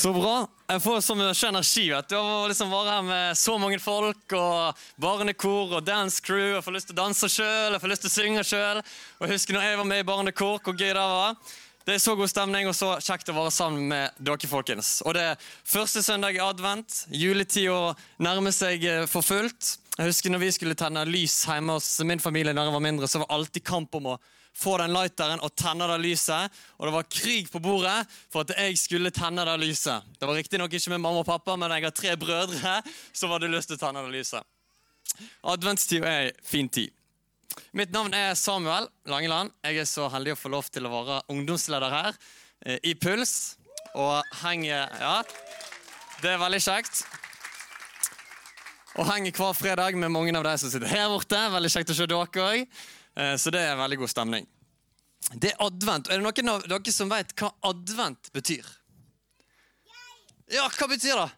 Så bra. Jeg får så mye energi vet du, av å liksom være her med så mange folk og barnekor og dance crew. Jeg får lyst til å danse sjøl, jeg får lyst til å synge sjøl. Og husker når jeg var med i barnekor, hvor gøy det var. Det er så god stemning og så kjekt å være sammen med dere, folkens. Og det er første søndag i advent. Juletida nærmer seg eh, for fullt. Jeg husker når vi skulle tenne lys hjemme hos min familie, når jeg var mindre, så var alltid kamp om å få den lighteren og tenne det lyset. Og det var krig på bordet for at jeg skulle tenne det lyset. Det var riktignok ikke med mamma og pappa, men jeg har tre brødre, så var det lyst til å tenne det lyset. Adventstid er ei fin tid. Mitt navn er Samuel Langeland. Jeg er så heldig å få lov til å være ungdomsleder her eh, i Puls. Og henge Ja, det er veldig kjekt. Og henger hver fredag med mange av de som sitter her borte. Veldig kjekt å se dere òg. Eh, så det er veldig god stemning. Det er advent. Er det noen av dere som vet hva advent betyr? Ja, hva betyr det?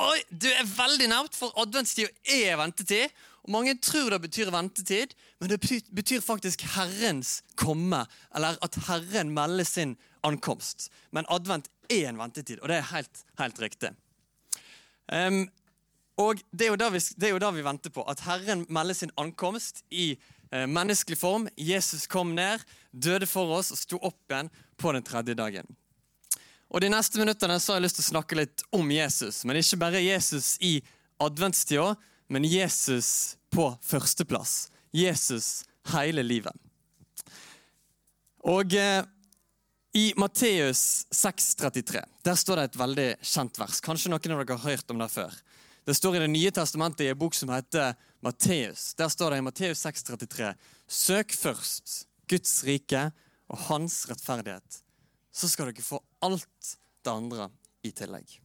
Oi, Du er veldig nært, for adventstid er ventetid. Og Mange tror det betyr ventetid, men det betyr faktisk Herrens komme. Eller at Herren melder sin ankomst. Men advent er en ventetid, og det er helt, helt riktig. Um, og det er, vi, det er, jo da vi, venter på. At Herren melder sin ankomst i eh, menneskelig form. Jesus kom ned, døde for oss og sto opp igjen på den tredje dagen. Og De neste minuttene så har jeg lyst til å snakke litt om Jesus. Men ikke bare Jesus i adventstida, men Jesus på førsteplass. Jesus hele livet. Og eh, i Matteus 6,33 der står det et veldig kjent vers. Kanskje noen av dere har hørt om det før. Det står i Det nye testamentet i en bok som heter Matteus. Der står det i Matteus 6,33.: Søk først Guds rike og hans rettferdighet, så skal dere få alt det andre i tillegg.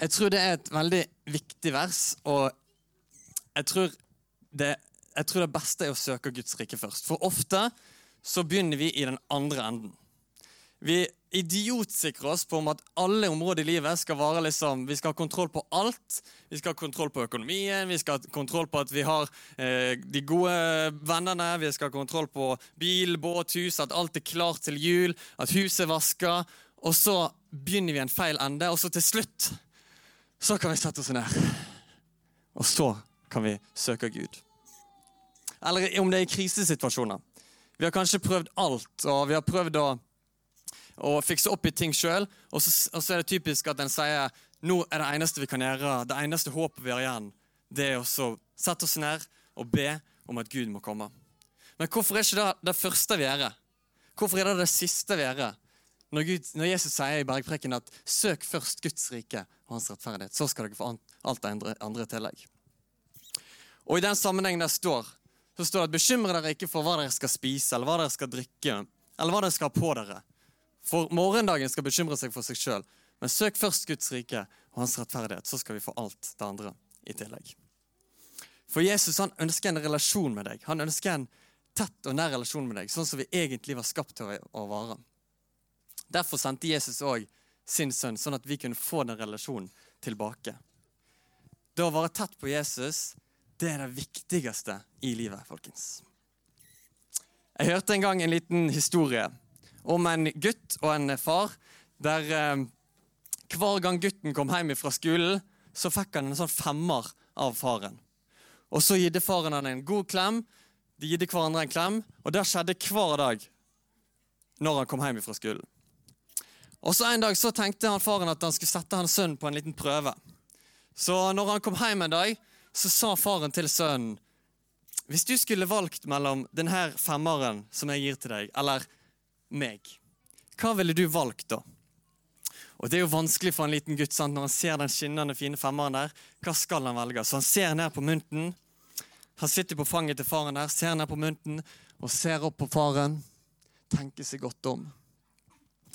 Jeg tror det er et veldig viktig vers, og jeg tror det, jeg tror det beste er å søke Guds rike først. For ofte så begynner vi i den andre enden. Vi idiotsikrer oss på om at alle områder i livet skal være liksom, Vi skal ha kontroll på alt. Vi skal ha kontroll på økonomien, vi skal ha kontroll på at vi har eh, de gode vennene, vi skal ha kontroll på bil, båt, hus, at alt er klart til jul, at huset er vaska. Og så begynner vi en feil ende, og så til slutt så kan vi sette oss ned. Og så kan vi søke Gud. Eller om det er i krisesituasjoner. Vi har kanskje prøvd alt, og vi har prøvd å, å fikse opp i ting sjøl. Og, og, så er det typisk at en sier nå er det eneste vi kan gjøre, det eneste håpet vi har igjen, det er å sette oss ned og be om at Gud må komme. Men hvorfor er ikke det det første vi gjør? Hvorfor er det det siste vi gjør? Når, Gud, når, Jesus sier i bergpreken at 'søk først Guds rike og hans rettferdighet', så skal dere få alt det andre, andre tillegg. Og I den sammenhengen der står så står det at 'bekymre dere ikke for hva dere skal spise, eller hva dere skal drikke', eller hva dere skal ha på dere. For morgendagen skal bekymre seg for seg sjøl. Men søk først Guds rike og hans rettferdighet, så skal vi få alt det andre i tillegg. For Jesus han ønsker en relasjon med deg. Han ønsker en tett og nær relasjon med deg, sånn som vi egentlig var skapt til å være. Derfor sendte Jesus òg sin sønn, sånn at vi kunne få den relasjonen tilbake. Det å være tett på Jesus, det er det viktigste i livet, folkens. Jeg hørte en gang en liten historie om en gutt og en far der eh, hver gang gutten kom hjem fra skolen, så fikk han en sånn femmer av faren. Og Så gitte faren han en god klem, de gitte hverandre en klem, og det skjedde hver dag når han kom hjem fra skolen. Og så En dag så tenkte han faren at han skulle sette hans sønn på en liten prøve. Så når han kom hjem en dag, så sa faren til sønnen Hvis du skulle valgt mellom denne femmeren som jeg gir til deg, eller meg, hva ville du valgt da? Og Det er jo vanskelig for en liten gutt sant? når han ser den skinnende fine femmeren der. Hva skal han velge? Så han ser ned på mynten. Han sitter på fanget til faren der, ser ned på mynten og ser opp på faren. Tenker seg godt om.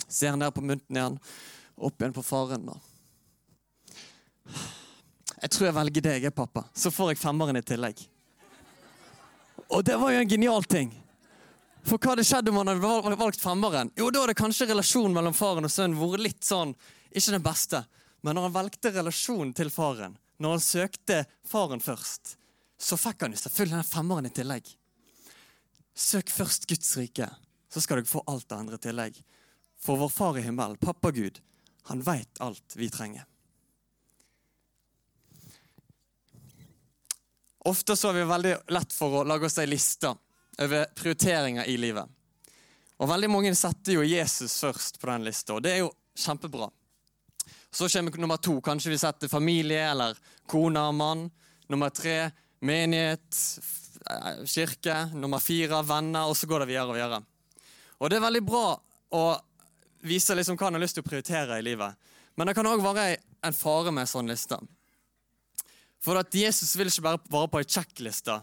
Ser ned på mynten igjen. Opp igjen på faren. da. Jeg tror jeg velger deg, pappa. Så får jeg femmeren i tillegg. Og det var jo en genial ting. For hva hadde skjedd om han hadde valgt femmeren? Jo, da hadde kanskje relasjonen mellom faren og sønnen vært litt sånn Ikke den beste. Men når han valgte relasjonen til faren, når han søkte faren først, så fikk han jo selvfølgelig den femmeren i tillegg. Søk først Guds rike, så skal dere få alt det andre i tillegg. For vår Far i himmelen, pappa Gud, han veit alt vi trenger. Ofte så er vi veldig lett for å lage oss ei liste over prioriteringer i livet. Og Veldig mange setter jo Jesus først på den lista, og det er jo kjempebra. Så kommer nummer to. Kanskje vi setter familie eller kone og mann. Nummer tre menighet, kirke. Nummer fire venner, og så går det videre og videre. Og det er veldig bra å vise liksom hva en har lyst til å prioritere i livet. Men det kan òg være en fare med en sånn liste. For at Jesus vil ikke bare være på ei sjekkliste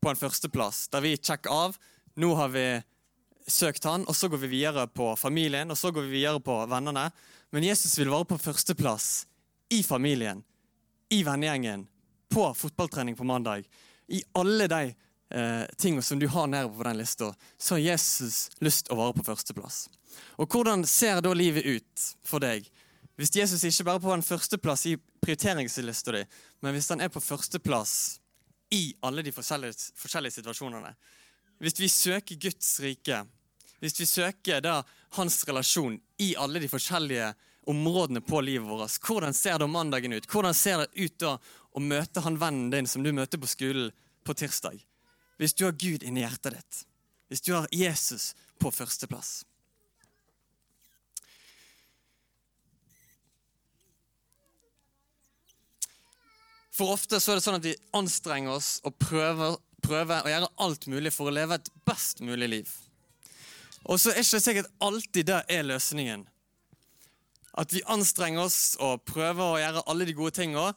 på en førsteplass, der vi sjekker av. Nå har vi søkt han, og så går vi videre på familien, og så går vi videre på vennene. Men Jesus vil være på førsteplass i familien, i vennegjengen, på fotballtrening på mandag. I alle de eh, tingene som du har nedover på den lista, så har Jesus lyst til å være på førsteplass. Og hvordan ser da livet ut for deg? Hvis Jesus ikke bare på en førsteplass i prioriteringslista di, men hvis han er på førsteplass i alle de forskjellige, forskjellige situasjonene. Hvis vi søker Guds rike, hvis vi søker da hans relasjon i alle de forskjellige områdene på livet vårt, hvordan ser da mandagen ut? Hvordan ser det ut da å møte han vennen din som du møter på skolen på tirsdag? Hvis du har Gud inni hjertet ditt. Hvis du har Jesus på førsteplass. For ofte så er det sånn at vi anstrenger oss og prøver, prøver å gjøre alt mulig for å leve et best mulig liv. Og så er ikke sikkert alltid det er løsningen. At vi anstrenger oss og prøver å gjøre alle de gode tingene,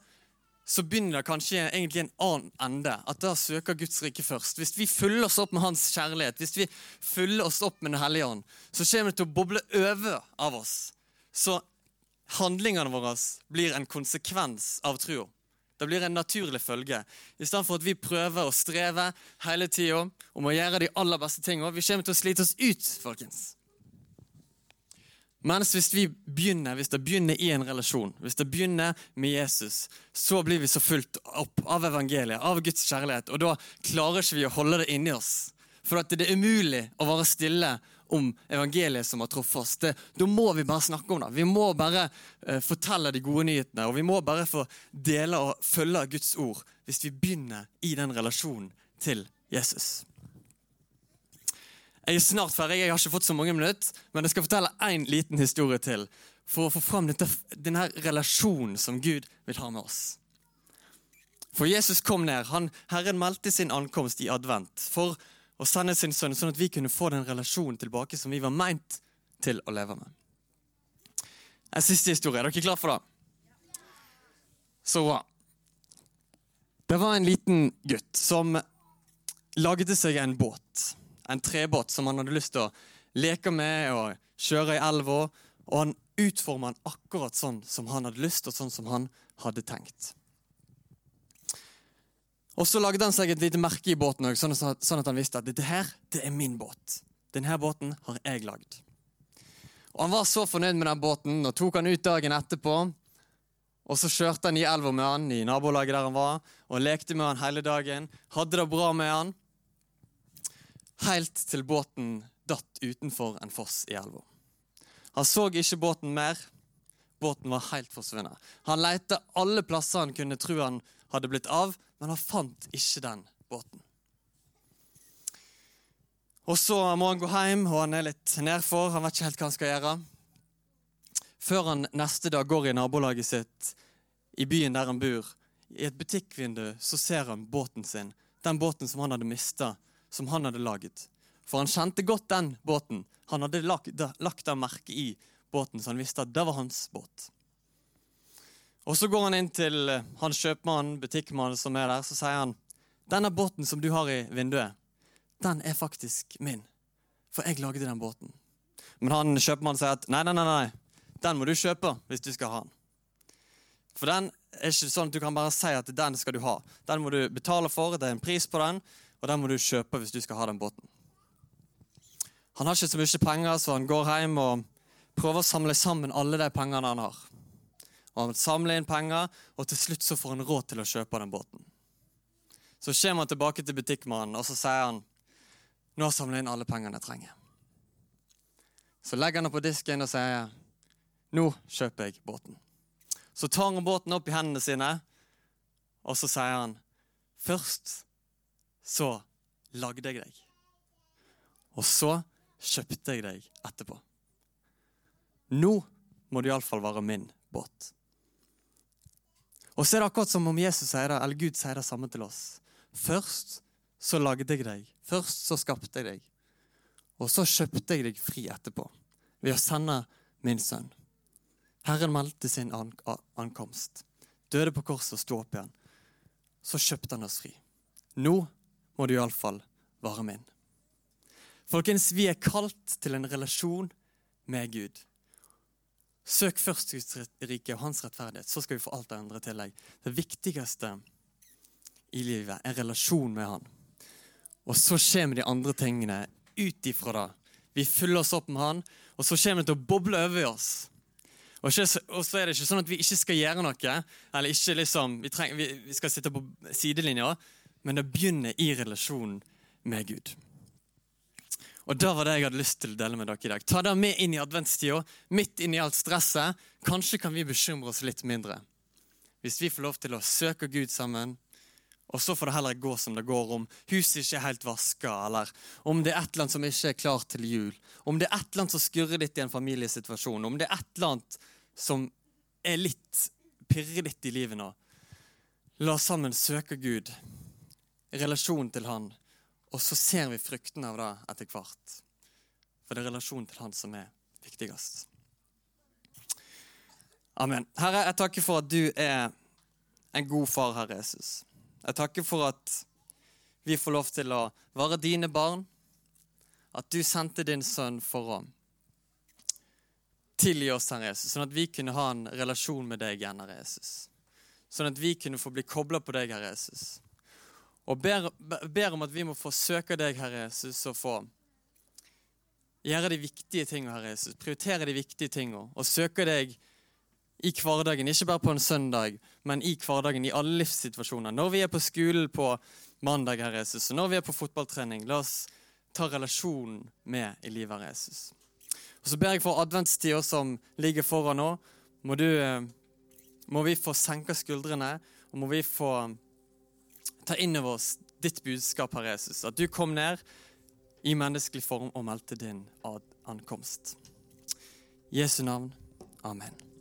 så begynner det kanskje egentlig en annen ende. At da søker Guds rike først. Hvis vi fyller oss opp med Hans kjærlighet, hvis vi fyller oss opp med Den hellige ånd, så kommer det til å boble over av oss. Så handlingene våre blir en konsekvens av trua. Det blir en naturlig følge. I stedet for at vi prøver å streve hele tida om å gjøre de aller beste tingene. Vi kommer til å slite oss ut, folkens. Mens hvis vi begynner, hvis det begynner i en relasjon, hvis det begynner med Jesus, så blir vi så fulgt opp av evangeliet, av Guds kjærlighet, og da klarer ikke vi å holde det inni oss. For det er umulig å være stille om evangeliet som har truffet oss. Det, da må vi bare snakke om det. Vi må bare uh, fortelle de gode nyhetene. Og vi må bare få dele og følge Guds ord hvis vi begynner i den relasjonen til Jesus. Jeg er snart ferdig, jeg har ikke fått så mange minutter, men jeg skal fortelle én liten historie til for å få fram dette, denne relasjonen som Gud vil ha med oss. For Jesus kom ned. Han, Herren meldte sin ankomst i advent. For og sende sin sønn, sånn at vi kunne få den relasjonen tilbake som vi var meint til å leve med. En siste historie. Er dere klare for det? Så bra. Det var en liten gutt som lagde seg en båt. En trebåt som han hadde lyst til å leke med og kjøre i elva. Og han utforma den akkurat sånn som han hadde lyst, og sånn som han hadde tenkt. Og så lagde han seg et lite merke i båten, også, sånn, sånn at han visste at dette her, det er min båt. Denne båten har jeg lagd. Og Han var så fornøyd med den båten og tok han ut dagen etterpå. Og Så kjørte han i elva med han i nabolaget der han var, og lekte med han hele dagen. Hadde det bra med han. Helt til båten datt utenfor en foss i elva. Han så ikke båten mer. Båten var helt forsvunnet. Han lette alle plasser han kunne tro han hadde blitt av, men han fant ikke den båten. Og Så må han gå hjem, og han er litt nedfor. Han vet ikke helt hva han skal gjøre. Før han neste dag går i nabolaget sitt, i byen der han bor. I et butikkvindu så ser han båten sin, den båten som han hadde mista, som han hadde laget. For han kjente godt den båten. Han hadde lagt, lagt det merket i båten, så han visste at det var hans båt. Og Så går han inn til hans han kjøpmannen, butikkmannen som er der, så sier han denne båten som du har i vinduet, den er faktisk min. For jeg lagde den båten. Men han kjøpmannen sier at nei, nei, nei, nei, den må du kjøpe hvis du skal ha den. For den er ikke sånn at du kan bare si at den skal du ha. Den må du betale for, det er en pris på den, og den må du kjøpe hvis du skal ha den båten. Han har ikke så mye penger, så han går hjem og prøver å samle sammen alle de pengene han har og han samler inn penger, og til slutt så får han råd til å kjøpe den båten. Så kommer han tilbake til butikkmannen og så sier han, nå samler jeg inn alle pengene jeg trenger. Så legger han den på disken og sier nå kjøper jeg båten. Så tar han båten opp i hendene sine, og så sier han først så lagde jeg deg. Og så kjøpte jeg deg etterpå. Nå må du iallfall være min båt. Og så er det akkurat som om Jesus sier det, eller Gud sier det samme til oss. Først så lagde jeg deg. Først så skapte jeg deg. Og så kjøpte jeg deg fri etterpå ved å sende min sønn. Herren meldte sin ankomst, døde på korset og sto opp igjen. Så kjøpte han oss fri. Nå må du iallfall være min. Folkens, vi er kalt til en relasjon med Gud. Søk først Guds rike og hans rettferdighet, så skal vi få alt det andre tillegg. Det viktigste i livet er relasjon med Han. Og så kommer de andre tingene ut ifra det. Vi fyller oss opp med Han, og så kommer det til å boble over oss. Og, så er det ikke sånn at vi ikke skal gjøre noe, eller ikke liksom, vi, trenger, vi skal sitte på sidelinja, men det begynner i relasjonen med Gud. Og Det var det jeg hadde lyst til å dele med dere i dag. Ta det med inn i adventstida, midt inn i alt stresset. Kanskje kan vi bekymre oss litt mindre. Hvis vi får lov til å søke Gud sammen, og så får det heller gå som det går om huset ikke er helt vaska, eller om det er et eller annet som ikke er klart til jul, om det er et eller annet som skurrer litt i en familiesituasjon, om det er et eller annet som er litt pirrer litt i livet nå. La oss sammen søke Gud, i relasjon til Han, og så ser vi fruktene av det etter hvert. For det er relasjonen til Han som er viktigst. Amen. Herre, jeg takker for at du er en god far, Herre Jesus. Jeg takker for at vi får lov til å være dine barn. At du sendte din sønn for å tilgi oss, Herre Jesus, sånn at vi kunne ha en relasjon med deg igjen, Herre Jesus. Sånn at vi kunne få bli kobla på deg, Herre Jesus. Og ber, ber, om at vi må få søke deg, Herre Jesus, og få gjøre de viktige tingene, Herre Jesus. Prioritere de viktige tingene og søke deg i hverdagen, ikke bare på en søndag, men i hverdagen, i alle livssituasjoner. Når vi er på skolen på mandag, Herre Jesus, og når vi er på fotballtrening, la oss ta relasjonen med i livet, Herre Jesus. Og Så ber jeg for adventstida som ligger foran nå. Må, du, eh, må vi få senka skuldrene, og må vi få ta inn over oss ditt budskap, Herre Jesus. At du kom ned i menneskelig form og meldte din ankomst. I Jesu navn. Amen.